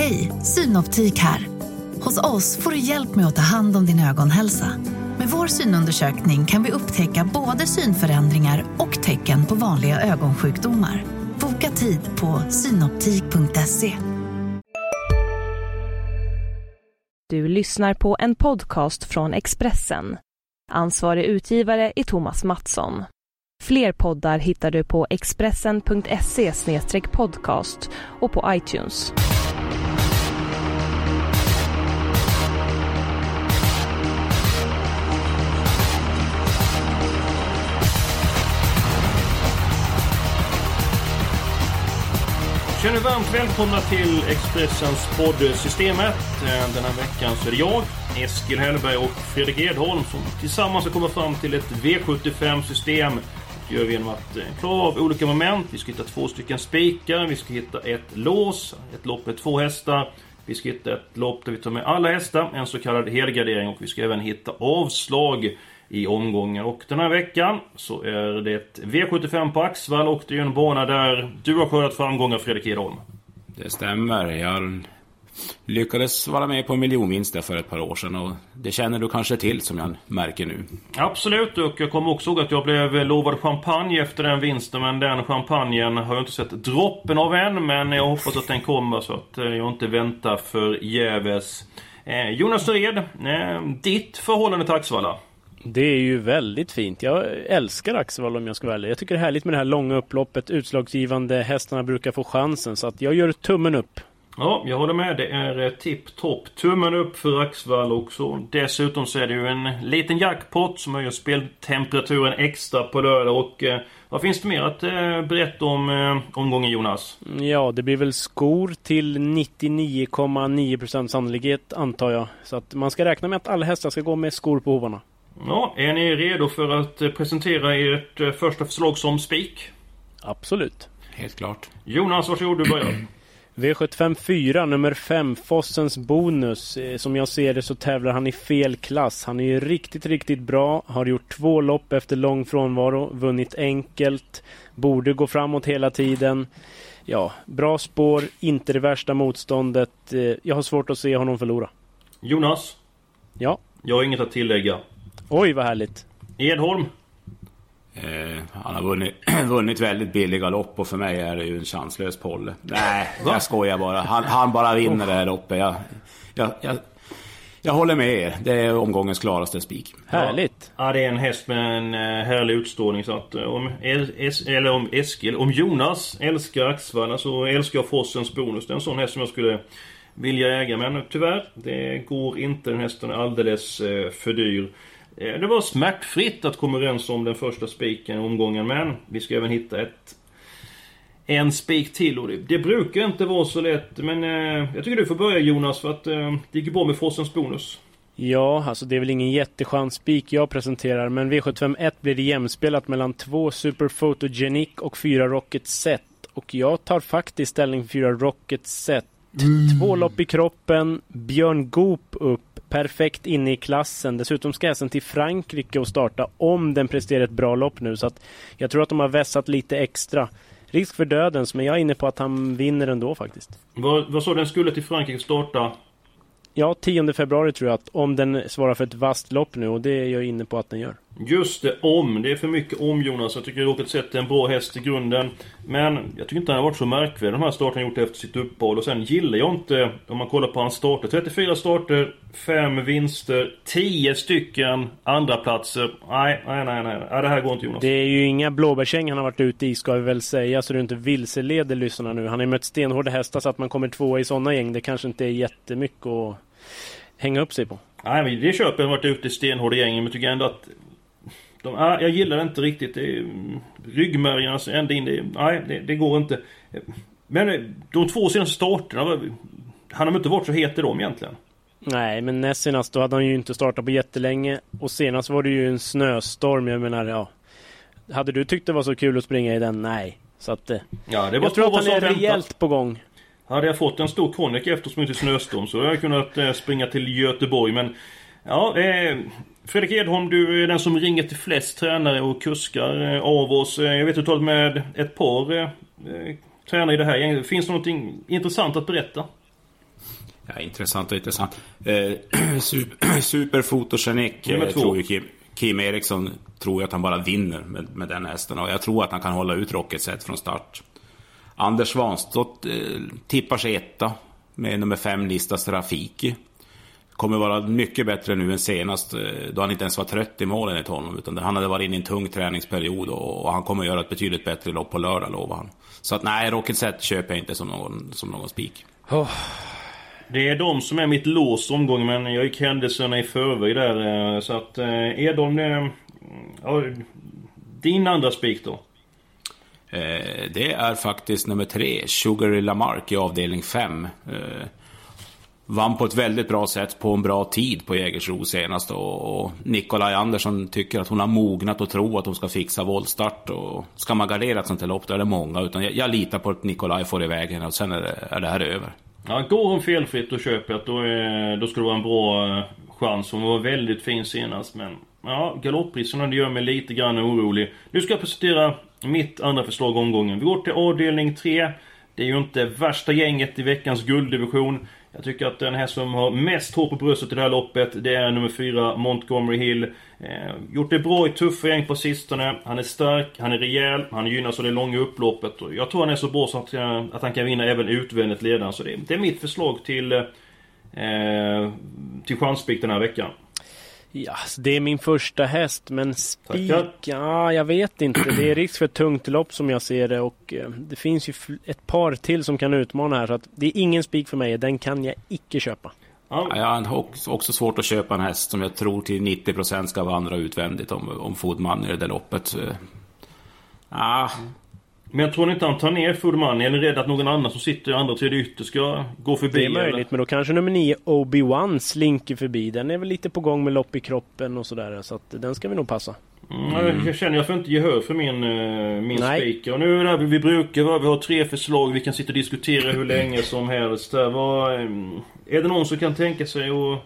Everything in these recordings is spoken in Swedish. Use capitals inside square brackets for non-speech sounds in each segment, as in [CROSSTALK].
Hej, Synoptik här. Hos oss får du hjälp med att ta hand om din ögonhälsa. Med vår synundersökning kan vi upptäcka både synförändringar och tecken på vanliga ögonsjukdomar. Boka tid på synoptik.se. Du lyssnar på en podcast från Expressen. Ansvarig utgivare är Thomas Mattsson. Fler poddar hittar du på expressen.se podcast och på iTunes. Känner varmt välkomna till Expressens podd Systemet. Eh, den här veckan så är det jag, Eskil Hellberg och Fredrik Edholm som tillsammans ska komma fram till ett V75-system. Det gör vi genom att eh, klara av olika moment. Vi ska hitta två stycken spikar, vi ska hitta ett lås, ett lopp med två hästar. Vi ska hitta ett lopp där vi tar med alla hästar, en så kallad helgardering och vi ska även hitta avslag i omgången. Och den här veckan så är det V75 på Axvall och det är en bana där du har skördat framgångar Fredrik Edholm. Det stämmer. Jag lyckades vara med på miljonvinster för ett par år sedan och det känner du kanske till som jag märker nu. Absolut, och jag kommer också ihåg att jag blev lovad champagne efter den vinsten men den champagnen har jag inte sett droppen av än men jag hoppas att den kommer så att eh, jag inte väntar för jäves. Eh, Jonas Red, eh, ditt förhållande till Axvalla? Det är ju väldigt fint. Jag älskar Axevalla om jag ska vara ärlig. Jag tycker det är härligt med det här långa upploppet, utslagsgivande, hästarna brukar få chansen. Så att jag gör tummen upp. Ja, jag håller med. Det är eh, tipptopp. Tummen upp för Axvall också. Dessutom så är det ju en liten jackpot som höjer speltemperaturen extra på lördag. Och eh, vad finns det mer att eh, berätta om eh, omgången Jonas? Ja, det blir väl skor till 99,9% sannolikhet antar jag. Så att man ska räkna med att alla hästar ska gå med skor på hovarna. Ja, är ni redo för att eh, presentera ert eh, första förslag som spik? Absolut. Helt klart. Jonas, varsågod du börjar. V75 4, nummer 5, Fossens bonus. Eh, Som jag ser det så tävlar han i fel klass. Han är ju riktigt, riktigt bra. Har gjort två lopp efter lång frånvaro. Vunnit enkelt. Borde gå framåt hela tiden. Ja, bra spår. Inte det värsta motståndet. Jag har svårt att se honom förlora. Jonas, Ja. jag har inget att tillägga. Oj, vad härligt. Edholm, Eh, han har vunnit, [CLEARS THROAT] vunnit väldigt billiga lopp och för mig är det ju en chanslös polle. Nej, jag skojar bara. Han, han bara vinner det här loppet. Jag, jag, jag, jag håller med er. Det är omgångens klaraste spik. Härligt. Ja, det är en häst med en eh, härlig utstrålning så att eh, om, es, es, eller om Eskil, om Jonas älskar Axvalla så älskar jag Fossens bonus. Det är en sån häst som jag skulle vilja äga men tyvärr, det går inte. Den hästen är alldeles eh, för dyr. Eh, det var smärtfritt att komma överens om den första spiken i omgången men vi ska även hitta ett en spik till och det, det brukar inte vara så lätt men eh, jag tycker du får börja Jonas för att eh, det gick bra med frossens bonus. Ja, alltså det är väl ingen jättechans spik jag presenterar, men V751 blir det jämspelat mellan två Super Photogenic och fyra Rocket Set. Och jag tar faktiskt ställning för fyra Rocket Set. Två lopp i kroppen, Björn Goop upp, perfekt inne i klassen. Dessutom ska hästen till Frankrike och starta om den presterar ett bra lopp nu. Så att jag tror att de har vässat lite extra. Risk för dödens, men jag är inne på att han vinner ändå faktiskt. Vad, vad sa den skulle till Frankrike starta? Ja, 10 februari tror jag att om den svarar för ett vasst lopp nu och det är jag inne på att den gör. Just det, om. Det är för mycket om Jonas. Jag tycker Rocket Set är en bra häst i grunden. Men jag tycker inte han har varit så märkvärdig de här starterna han gjort efter sitt uppehåll. Och sen gillar jag inte, om man kollar på hans starter. 34 starter, 5 vinster, 10 stycken andra platser. Nej, nej, nej, nej. nej det här går inte Jonas. Det är ju inga blåbärsgäng han har varit ute i ska vi väl säga så du inte vilseleder lyssnarna nu. Han har ju mött stenhårda hästar så att man kommer tvåa i sådana gäng. Det kanske inte är jättemycket att hänga upp sig på. Nej, men det köper jag. har varit ute i stenhårda gängen. Men tycker ändå att... De, ah, jag gillar det inte riktigt. Det är, mm, ryggmärgarnas ända in. Det, nej, det, det går inte. Men eh, de två senaste starterna. Han har inte varit så het i dem egentligen. Nej, men näst senast då hade han ju inte startat på jättelänge. Och senast var det ju en snöstorm. Jag menar, ja. Hade du tyckt det var så kul att springa i den? Nej. Så att... eh, Ja, det var Jag tror att han är rejält på gång. Hade jag fått en stor konjak efter som inte snöstorm så hade jag kunnat eh, springa till Göteborg men... Ja, eh, Fredrik Edholm, du är den som ringer till flest tränare och kuskar eh, av oss. Eh, jag vet att du talat med ett par eh, eh, tränare i det här gänget. Finns det någonting intressant att berätta? Ja, intressant och intressant. Eh, [CLEARS THROAT] super, [CLEARS THROAT] superfotogenik eh, tror ju Kim, Kim Eriksson tror ju att han bara vinner med, med den hästen. Och jag tror att han kan hålla ut Rocket Set från start. Anders Svanstott eh, tippar sig etta med nummer fem Listas Rafiki. Kommer vara mycket bättre nu än senast eh, då han inte ens var trött i målen enligt honom. Utan han hade varit inne i en tung träningsperiod och, han kommer göra ett betydligt bättre lopp på lördag lovar han. Så att nej, Rocket Set köper jag inte som någon, som någon spik. Det är de som är mitt lås omgång men jag gick händelserna i förväg där. eh, Så att eh, Edholm, eh, ja, din andra spik då? Eh, det är faktiskt nummer tre, Sugar Lamarck i avdelning 5. Eh, vann på ett väldigt bra sätt på en bra tid på Jägersro senast. Och, och Nikolaj Andersson tycker att hon har mognat och tror att hon ska fixa voltstart. Och ska man gardera ett sånt här lopp då är det många. Utan jag, jag litar på att Nikolaj får iväg henne och sen är det, är det här över. Ja, går hon felfritt och köper att då, är, då ska det vara en bra eh, chans. Hon var väldigt fin senast men... Ja, galoppriskerna det gör mig lite grann orolig. Nu ska jag presentera mitt andra förslag omgången. Vi går till avdelning 3. Det är ju inte värsta gänget i veckans gulddivision. Jag tycker att den här som har mest hår på bröstet i det här loppet, det är nummer 4, Montgomery Hill. Eh, gjort det bra i tuffa gäng på sistone. Han är stark, han är rejäl, han gynnas av det långa upploppet. Och jag tror han är så bra så att, eh, att han kan vinna även utvändigt ledaren. Så det, det är mitt förslag till, eh, till chanspik den här veckan. Ja, så det är min första häst, men spik... Ja, jag vet inte. Det är risk för ett tungt lopp som jag ser det och eh, det finns ju ett par till som kan utmana här. Så att det är ingen spik för mig. Den kan jag icke köpa. Ja, Ja, Jag har också- svårt att köpa en häst som jag tror till 90% ska vandra utvändigt om, om Foodman i det där loppet. Eh, Ah, Men jag tror inte han tar ner Foodman. Är ni rädd att någon annan som sitter i andra tredje ytter ska gå förbi? Det är möjligt, men då kanske nummer 9 Obi-Wan slinker förbi. Den är väl lite på gång med lopp i kroppen och sådär. Så att den ska vi nog passa. Mm, jag- känner jag får inte gehör för min, eh, min speaker. Och nu är det här vi brukar vara. Vi har tre förslag. Vi kan sitta och diskutera hur länge som helst. Där. Vad, eh, är det någon som kan tänka sig att,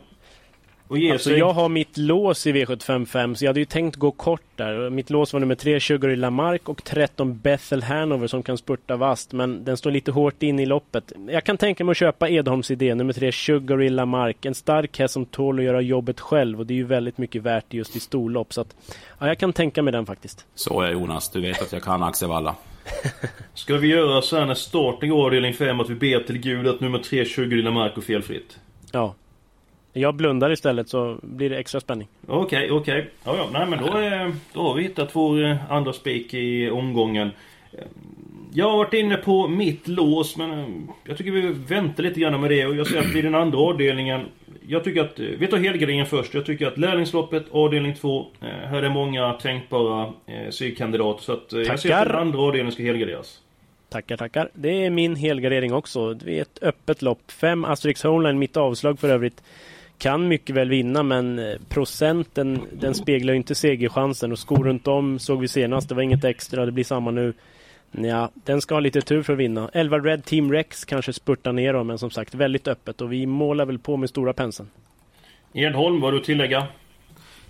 att ge Alltså sig? jag har mitt lås i V755 så jag hade ju tänkt gå kort där. Mitt lås var nummer 3 Sugar i Lamarck och 13 Bethel Hanover som kan spurta vast men den står lite hårt in i loppet. Jag kan tänka mig att köpa Edholms idé, nummer 3 Sugar i Lamarck. En stark häst som tål att göra jobbet själv och det är ju väldigt mycket värt just i storlopp. Så att, ja, jag kan tänka mig den faktiskt. så är Jonas, du vet att jag kan Axevalla. [LAUGHS] Ska vi göra så här när starten går avdelning 5 att vi ber till Gud att nummer 3, 20 Lilla Mark och felfritt? Ja. Jag blundar istället så blir det extra spänning. Okej, okej. Ja, ja. Nej men då, är, då har vi hittat vår eh, andra spik i omgången. Eh, Jag har varit inne på mitt lås men eh, jag tycker vi väntar lite grann med det och jag säger att i den andra avdelningen Jag tycker att, eh, vi tar helgarderingen först. Jag tycker att lärlingsloppet, avdelning 2 eh, Här är många tänkbara eh, sygkandidater så att eh, jag ser att Tackar. den andra avdelningen ska helgarderas. Tackar, tackar. Det är min helgardering också. Det är ett öppet lopp. Fem Asterix Homeline, mitt avslag för övrigt. Kan mycket väl vinna men eh, procenten den speglar ju inte segerchansen och skor runt om såg vi senast. Det var inget extra, det blir samma nu. Ja, den ska ha lite tur för att vinna. 11 Red Team Rex kanske spurtar ner dem men som sagt väldigt öppet och vi målar väl på med stora penseln. Edholm, vad har du att tillägga?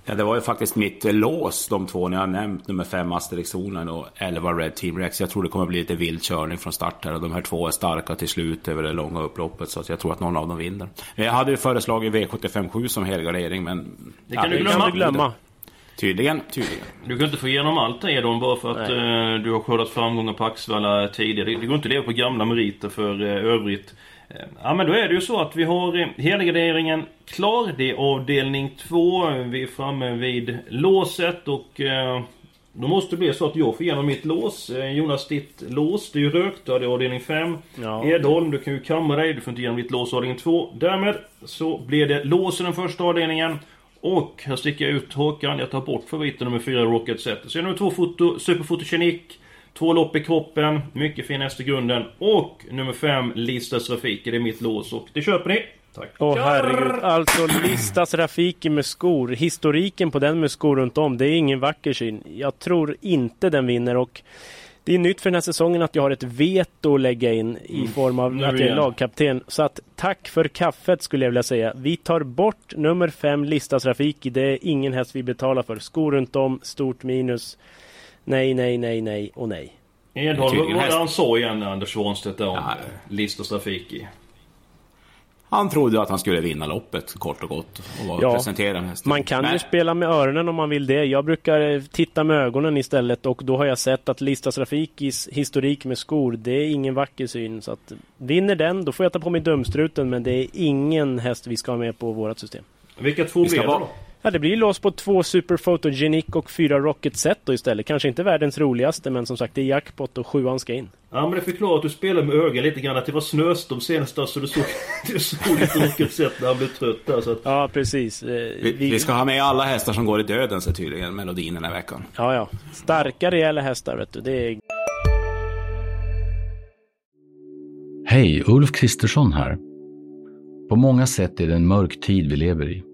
Ja, det var ju faktiskt mitt lås, de två ni har nämnt. Nummer 5 Asterix Online och 11 Red Team Rex. Jag tror det kommer bli lite vild körning från start här. Och de här två är starka till slut över det långa upploppet. Så att jag tror att någon av dem vinner. Jag hade ju föreslagit V757 som helgardering men... Det kan du Det glömma. du glömma. Tydligen, tydligen. Du kan inte få igenom allt det Edholm bara för att eh, du har skördat framgångar på Axevalla tidigare. Det, det går inte att leva på gamla meriter för eh, övrigt. Ja men då är det ju så att vi har eh, helgarderingen klar. Det är avdelning 2. Vi är framme vid låset och eh, då måste det bli så att jag får igenom mitt lås. Eh, Jonas, ditt lås, det är ju rökt. Det är avdelning 5. Ja. Edholm, du kan ju kamma dig. Du får inte igenom ditt lås avdelning 2. Därmed så blir det lås i den första avdelningen. Och här sticker jag ut Håkan. Jag tar bort favoriten nummer 4, Rocket Set. Så jag har nummer 2, foto, Superfotogenik. Två lopp i kroppen. Mycket fin häst i grunden. Och nummer 5, Listas Rafiki. Det är mitt lås. Och det köper ni. Tack. Åh herregud, alltså listas Rafiki med skor. Historiken på den med skor runt om, det är ingen vacker syn. Jag tror inte den vinner och det är nytt för den här säsongen att jag har ett veto att lägga in i form av nu att jag är lagkapten. Så att tack för kaffet skulle jag vilja säga. Vi tar bort nummer fem listas Rafiki. Det är ingen häst vi betalar för. Skor runt om, stort minus. Nej, nej, nej, nej och nej. Edholm, vad var det han sa igen, Anders Svanstedt, där om Ja. ja. Listas Rafiki? han trodde att han skulle vinna loppet kort och gott och ja, presentera hästen. Man kan Nej. ju spela med öronen om man vill det. Jag brukar eh, titta med ögonen istället och då har jag sett att Lista Trafikis historik med skor, det är ingen vacker syn. Så att vinner den, då får jag ta på mig dumstruten men det är ingen häst vi ska ha med på vårt system. Vilka två blir det då? Ja, det blir lås på två Super Photogenic och fyra Rocket Set då istället. Kanske inte världens roligaste, men som sagt det är jackpot och sjuan ska in. Ja, men det förklarar att du spelar med ögonen lite grann. Att det var snöstorm senast så du såg, [LAUGHS] du såg lite Rocket Set när han blev trött där. Så att... Ja, precis. Eh, vi, vi, ska ha med alla hästar som går i döden så tydligen, melodin den här veckan. Ja, ja. Starka, rejäla hästar, vet du. Det är... Hej, Ulf Kristersson här. På många sätt är det en mörk tid vi lever i.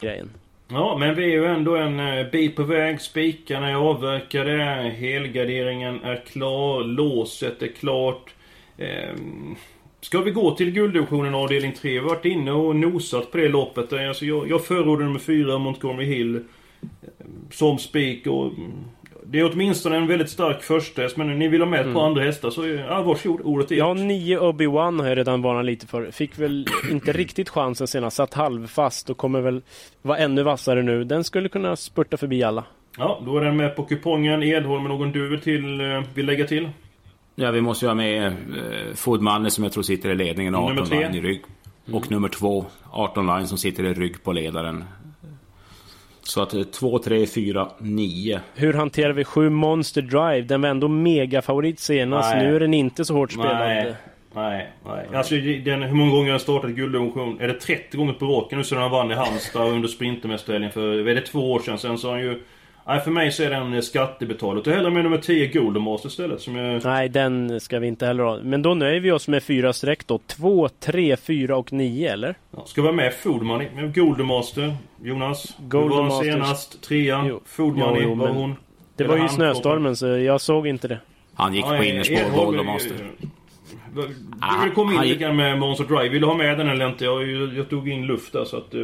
grejen. Ja, men vi är ju ändå en eh, bit på väg. Spikarna är avverkade. Helgarderingen är klar. Låset är klart. Ehm, ska vi gå till gulddivisionen avdelning 3? Vi har varit inne och nosat på det loppet. Eh, alltså jag, jag förordar nummer 4, Montgomery Hill. Eh, som spik och mm, det är åtminstone en väldigt stark första häst, men ni vill ha med ett mm. par andra hästar så ja, varsågod, ordet är Ja, nio Obi-Wan har jag redan varnat lite för. Fick väl inte riktigt chansen senast, satt halvfast och kommer väl vara ännu vassare nu. Den skulle kunna spurta förbi alla. Ja, då är den med på kupongen. Edholm, någon du vill, till, eh, vill lägga till? Ja, vi måste ju ha med eh, Foodmanne som jag tror sitter i ledningen, 18 line i rygg. Och mm. nummer två, 18 line som sitter i rygg på ledaren. Så att 2, 3, 4, 9. Hur hanterar vi 7 Monster Drive? Den var ändå megafavorit senast. Nej. Nu är den inte så hårt spelad. Nej. Nej, nej. Alltså den, hur många gånger har han startat gulddivision? Är det 30 gånger på råken nu sedan han vann i Halmstad under Sprintermästarhelgen för, är det två år sedan? Sen så har han ju Nej, för mig så är den skattebetalad. Ta hellre med nummer 10 Goldenmaster istället. Som är... Nej, den ska vi inte heller ha. Men då nöjer vi oss med fyra streck då. 2, 3, 4 och 9, eller? Ja, ska vi ha med Foodmoney? Med Goldenmaster, Jonas? Golden var senast? Trea? Foodmoney, jo, var hon? Det var ju snöstormen, så jag såg inte det. Han gick på innerspår, Goldenmaster. Du vill komma in lite grann med Monster Drive. Vill du ha med den eller inte? Jag, jag, jag tog in luft där så att... Uh,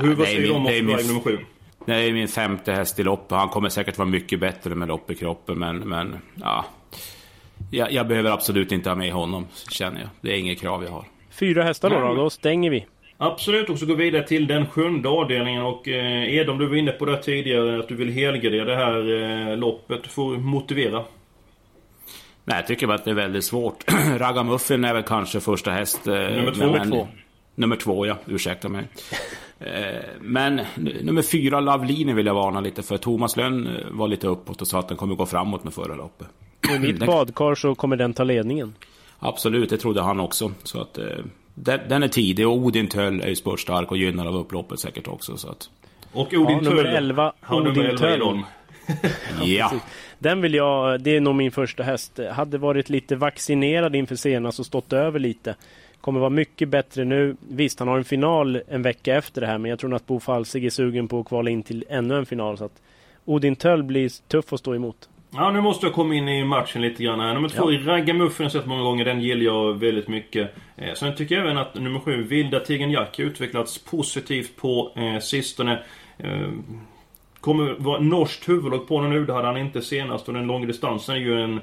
hur, vad säger du om Monster Drive nummer 7? Det är min femte häst i loppet. Han kommer säkert vara mycket bättre med lopp i kroppen, men, men ja. Jag, jag, behöver absolut inte ha med honom, känner jag. Det är inget krav jag har. Fyra hästar då, då, då stänger vi. Absolut, och så går vi vidare till den sjunde avdelningen. Och eh, Edom, du var inne på det tidigare, att du vill helgardera det här eh, loppet. Du får motivera. Nej, jag tycker bara att det är väldigt svårt. [CLEARS THROAT] Ragamuffin är väl kanske första häst. Eh, nummer två. Men, två. Nummer två, ja. Ursäkta mig. Eh, men nummer fyra, Lavlini, vill jag varna lite för. Thomas Lönn eh, var lite uppåt och sa att den kommer gå framåt med förra loppet. I mitt badkar så kommer den ta ledningen. Absolut, det trodde han också. Så att, eh, den, den är tidig och Odin Töll är ju spurtstark och gynnar av upploppet säkert också. Så att... Och Odin ja, Nummer 11, Odin Töll. [LAUGHS] ja. Den vill jag, det är nog min första häst. Hade varit lite vaccinerad inför senast och stått över lite. Kommer vara mycket bättre nu. Visst, han har en final en vecka efter det här, men jag tror nog att Bo Falsig är sugen på att kvala in till ännu en final. Så att Odin Töll blir tuff att stå emot. Ja, nu måste jag komma in i matchen lite grann här. Nummer två, ja. Raggamuffen har sett många gånger. Den gillar jag väldigt mycket. Eh, sen tycker jag även att nummer sju, Vilda Tigern Jack, utvecklats positivt på eh, sistone. Eh, kommer vara norskt huvudlag på honom nu. Det hade han inte senast. Och den långa distansen är ju en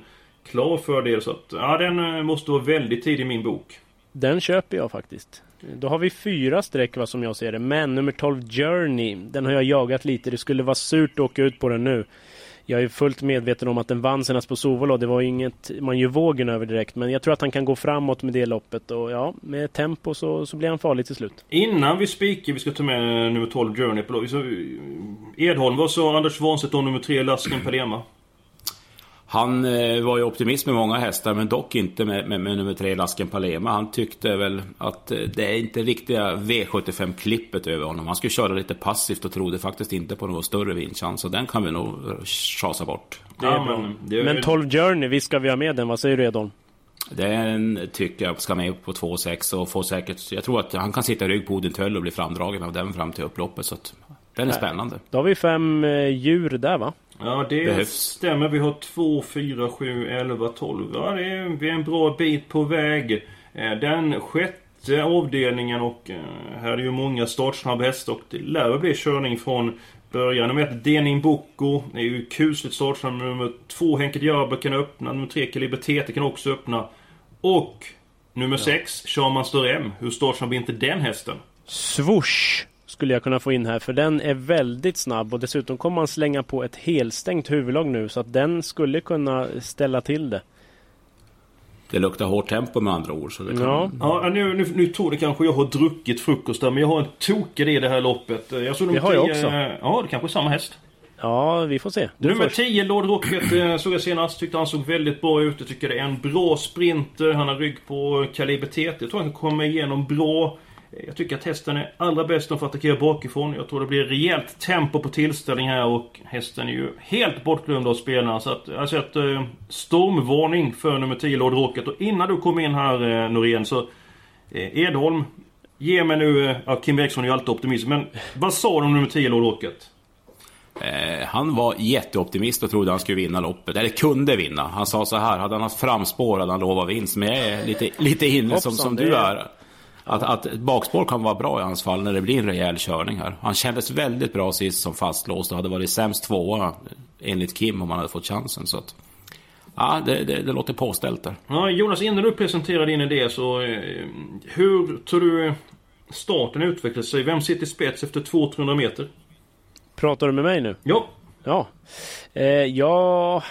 klar fördel. Så att, ja, den eh, måste vara väldigt tidig i min bok. Den köper jag faktiskt. Då har vi fyra streck vad som jag ser det. Men nummer 12 Journey, den har jag jagat lite. Det skulle vara surt att åka ut på den nu. Jag är fullt medveten om att den vann senast på Sovolo. Det var inget man gör vågen över direkt. Men jag tror att han kan gå framåt med det loppet. Och ja, med tempo så, så blir han farlig till slut. Innan vi spikar, vi ska ta med nummer 12 Journey på Edholm, vad sa Anders Wanstedt om nummer 3 Lasken Palema? Han eh, var ju optimist med många hästar, men dock inte med, med, med nummer tre, Lasken Palema. Han tyckte väl att eh, det är inte riktiga V75-klippet över honom. Han skulle köra lite passivt och trodde faktiskt inte på någon större vinstchans. Så den kan vi nog chasa bort. Ja, men, men 12 Journey, visst ska vi ha med den? Vad säger du Edholm? Den tycker jag ska med på 2,6 och får säkert... Jag tror att han kan sitta i rygg på Odin Töll och bli framdragen av den fram till upploppet. Så att den är spännande. Då har vi fem eh, djur där va? Ja, det Behövs. stämmer. Vi har 2, 4, 7, 11, 12. Ja, det är, vi är en bra bit på väg. Eh, Den sjätte avdelningen och eh, här är ju många startsnabba hästar och det lär väl bli körning från början. Nummer ett, Denin Boko. Det är ju kusligt startsnabb. Nummer två, Henke Diabo kan öppna. Nummer tre, Kaliber kan också öppna. Och nummer sex, Shaman Stör M. Hur startsnabb är inte den hästen? Swoosh skulle jag kunna få in här för den är väldigt snabb och dessutom kommer man slänga på ett helstängt huvudlag nu så att den skulle kunna ställa till det. Det luktar hårt tempo med andra ord. Så det kan... Ja. Ja, nu, nu, nu tror det kanske jag har druckit frukost där, men jag har en tokig i det här loppet. Jag såg Det har jag 10, också. Ja, det kanske är samma häst. Ja, vi får se. Du Nummer först. 10, Lord Rocket, eh, såg jag senast. Tyckte han såg väldigt bra ut. Jag tycker det är en bra sprinter. Han har rygg på Kaliber TT. Jag tror han kan komma igenom bra. Jag tycker att hästen är allra bäst om för att attackera bakifrån. Jag tror det blir rejält tempo på tillställning här och hästen är ju helt bortglömd av spelarna. Så att jag har sett eh, stormvarning för nummer 10, Lord Rocket. Och innan du kom in här eh, Norén så... Eh, Edholm, ge mig nu... Ja, Kim Eriksson är ju alltid optimist. Men vad sa du om nummer 10, Lord Rocket? Han var jätteoptimist och trodde han skulle vinna loppet. Eller kunde vinna. Han sa så här, hade han haft framspår hade han lovat vinst. Men jag är lite, lite inne som, som du är- är. Att, att bakspår kan vara bra i hans fall när det blir en rejäl körning här. Han kändes väldigt bra sist som fastlåst och hade varit sämst tvåa enligt Kim om han hade fått chansen. Så att, ja, det, det, det låter påställt där. Ja, Jonas, innan du presenterar din idé så... Eh, hur tror du starten utvecklar sig? Vem sitter i spets efter 200-300 meter? Pratar du med mig nu? Ja, Ja. Eh, ja...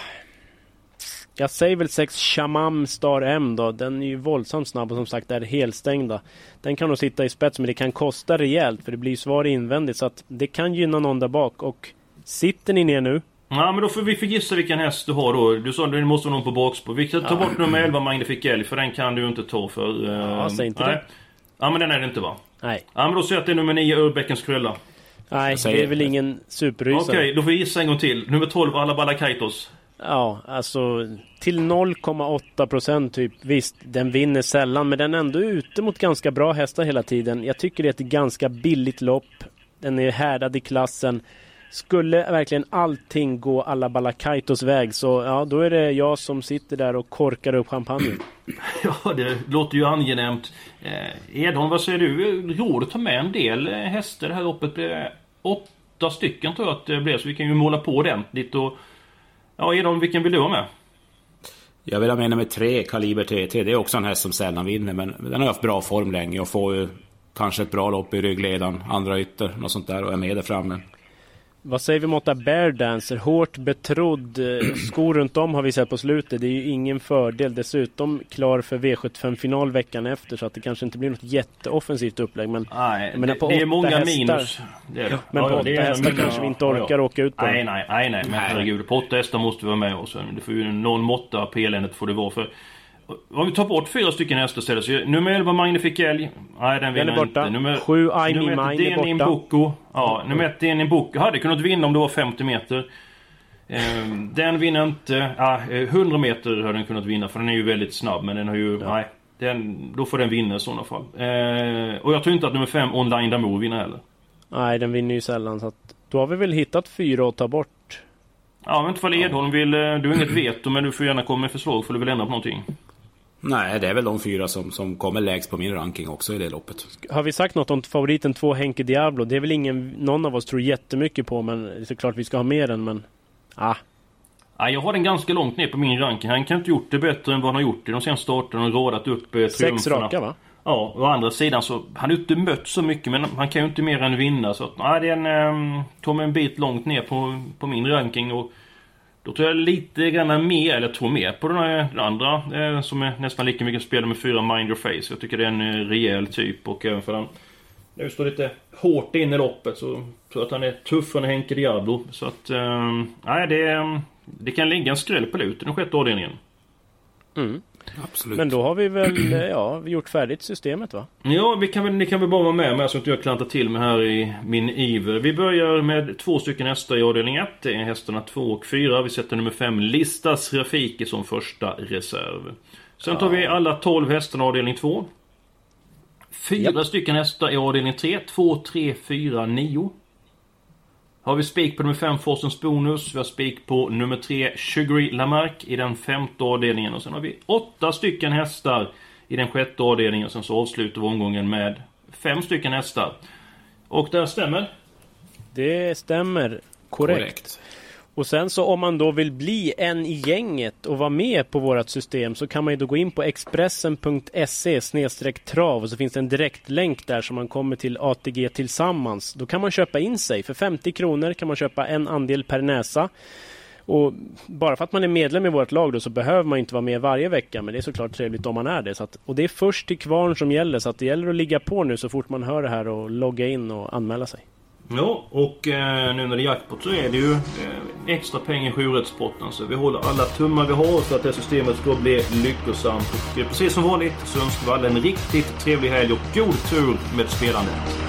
Jag säger väl 6 Shamam Star M då. Den är ju våldsamt snabb och som sagt är helstängda. Den kan nog sitta i spets men det kan kosta rejält för det blir ju svar invändigt så att det kan gynna någon där bak och sitter ni ner nu? Ja, men då får vi få gissa vilken häst du har då. Du sa att det måste vara någon på bakspår. Vi kan ta bort nummer 11, Magnific Älg, för den kan du inte ta för... eh, Ja, säg inte nej. det. Ja, men den är det inte va? Nej. Ja, men då säger jag att det är nummer 9, Urbäckens Krulla. Nej, det är väl ingen superrysare. Okej, då får vi gissa en gång till. Nummer 12, Alabala Kaitos. Ja, alltså till 0,8 procent typ. Visst, den vinner sällan men den är ändå ute mot ganska bra hästar hela tiden. Jag tycker det är ett ganska billigt lopp. Den är härdad i klassen. Skulle verkligen allting gå alla Balakaitos väg så ja, då är det jag som sitter där och korkar upp champagnen. [CLEARS THROAT] Ja, det låter ju angenämt. Eh, Edholm, vad säger du? Roligt att ta med en del eh, hästar det här loppet. Eh, åtta stycken tror jag att det blev, så vi kan ju måla på ordentligt. Och, ja, Edholm, vilken vill du ha med? Jag vill ha med nummer tre, Kaliber TT. Det är också en häst som sällan vinner, men den har haft bra form länge och får ju kanske ett bra lopp i ryggledan, andra ytter, något sånt där och är med där framme. Vad säger vi om åtta Bear Dancer? Hårt betrodd. eh, Skor runt om har vi sett på slutet. Det är ju ingen fördel. Dessutom klar för V75-final veckan efter så att det kanske inte blir något jätteoffensivt upplägg. Men Nej, Jag menar, på det, det är många hästar. minus. Det är det. Men på Ja, åtta det hästar men- kanske vi inte orkar ja. åka ut på. Nej, nej, nej, nej. Men herregud. På åtta hästar måste vi vara med sen, det får ju någon måtta på eländet får det vara. För om vi tar bort fyra stycken hästar istället så nummer 11 Magnific Älg. Nej, den vinner är borta. inte. Nummer, Sju, I Me nummer ett, Mine är borta. Boko. Ja, nummer ett Denin Boko. Hade kunnat vinna om det var 50 meter. Ehm, den vinner inte. Ja, eh, 100 meter hade den kunnat vinna för den är ju väldigt snabb men den har ju... Nej. Den, då får den vinna i sådana fall. Eh, och jag tror inte att nummer 5 Online Damour vinner heller. Nej, den vinner ju sällan. Så att, då har vi väl hittat fyra att ta bort. Ja, men inte fall Edholm vill... eh, Du har inget veto, men du får gärna komma med förslag för du vill ändra på någonting. Nej, det är väl de fyra som, som kommer lägst på min ranking också i det loppet. Har vi sagt något om favoriten två Henke Diablo? Det är väl ingen någon av oss tror jättemycket på men såklart vi ska ha med den men... Ah, Ja, jag har den ganska långt ner på min ranking. Han kan inte gjort det bättre än vad han har gjort i de senaste starterna och radat upp eh, sex raka va? Ja, å andra sidan så... Han har inte mött så mycket men han kan ju inte mer än vinna så att... Nej, den um, kommer en bit långt ner på, på min ranking och... Då tror jag lite grann mer, eller jag tror mer på den, här, den andra eh, som är nästan lika mycket spel med fyra Mind Your Face. Jag tycker det är en eh, rejäl typ och även för den nu står lite hårt in i loppet så tror jag att han är tuffare än Henke Diablo. Så att... eh, nej, det, det kan ligga en skräll på lut i den sjätte avdelningen. Mm. Absolut. Men då har vi väl, [CLEARS THROAT] eh, ja, gjort färdigt systemet va? Ja, vi kan väl, ni kan väl bara vara med med så att jag klantar till mig här i min iver. Vi börjar med två stycken hästar i avdelning 1. Det är hästarna 2 och 4. Vi sätter nummer 5 Listas Rafiki som första reserv. Sen tar vi alla 12 hästarna i avdelning 2. Fyra Japp. stycken hästar i avdelning 3. 2, 3, 4, 9. Har vi spik på nummer 5 Forsens Bonus. Vi har spik på nummer 3 Sugary Lamarck i den femte avdelningen. Och sen har vi åtta stycken hästar i den sjätte avdelningen. Sen så avslutar vi omgången med fem stycken hästar. Och det här stämmer. Det stämmer. Korrekt. Och sen så om man då vill bli en i gänget och vara med på vårt system så kan man ju då gå in på expressen.se trav och så finns det en direktlänk där som man kommer till ATG tillsammans. Då kan man köpa in sig. För 50 kronor kan man köpa en andel per näsa. Och bara för att man är medlem i vårt lag då så behöver man inte vara med varje vecka men det är såklart trevligt om man är det. Så att, och det är först till kvarn som gäller så att det gäller att ligga på nu så fort man hör det här och logga in och anmäla sig. Ja, och eh, nu när det är jackpot så är det ju eh, extra pengar i sjurättspotten. Så vi håller alla tummar vi har för att det här systemet ska bli lyckosamt. Och precis som vanligt så önskar vi alla en riktigt trevlig helg och god tur med spelandet.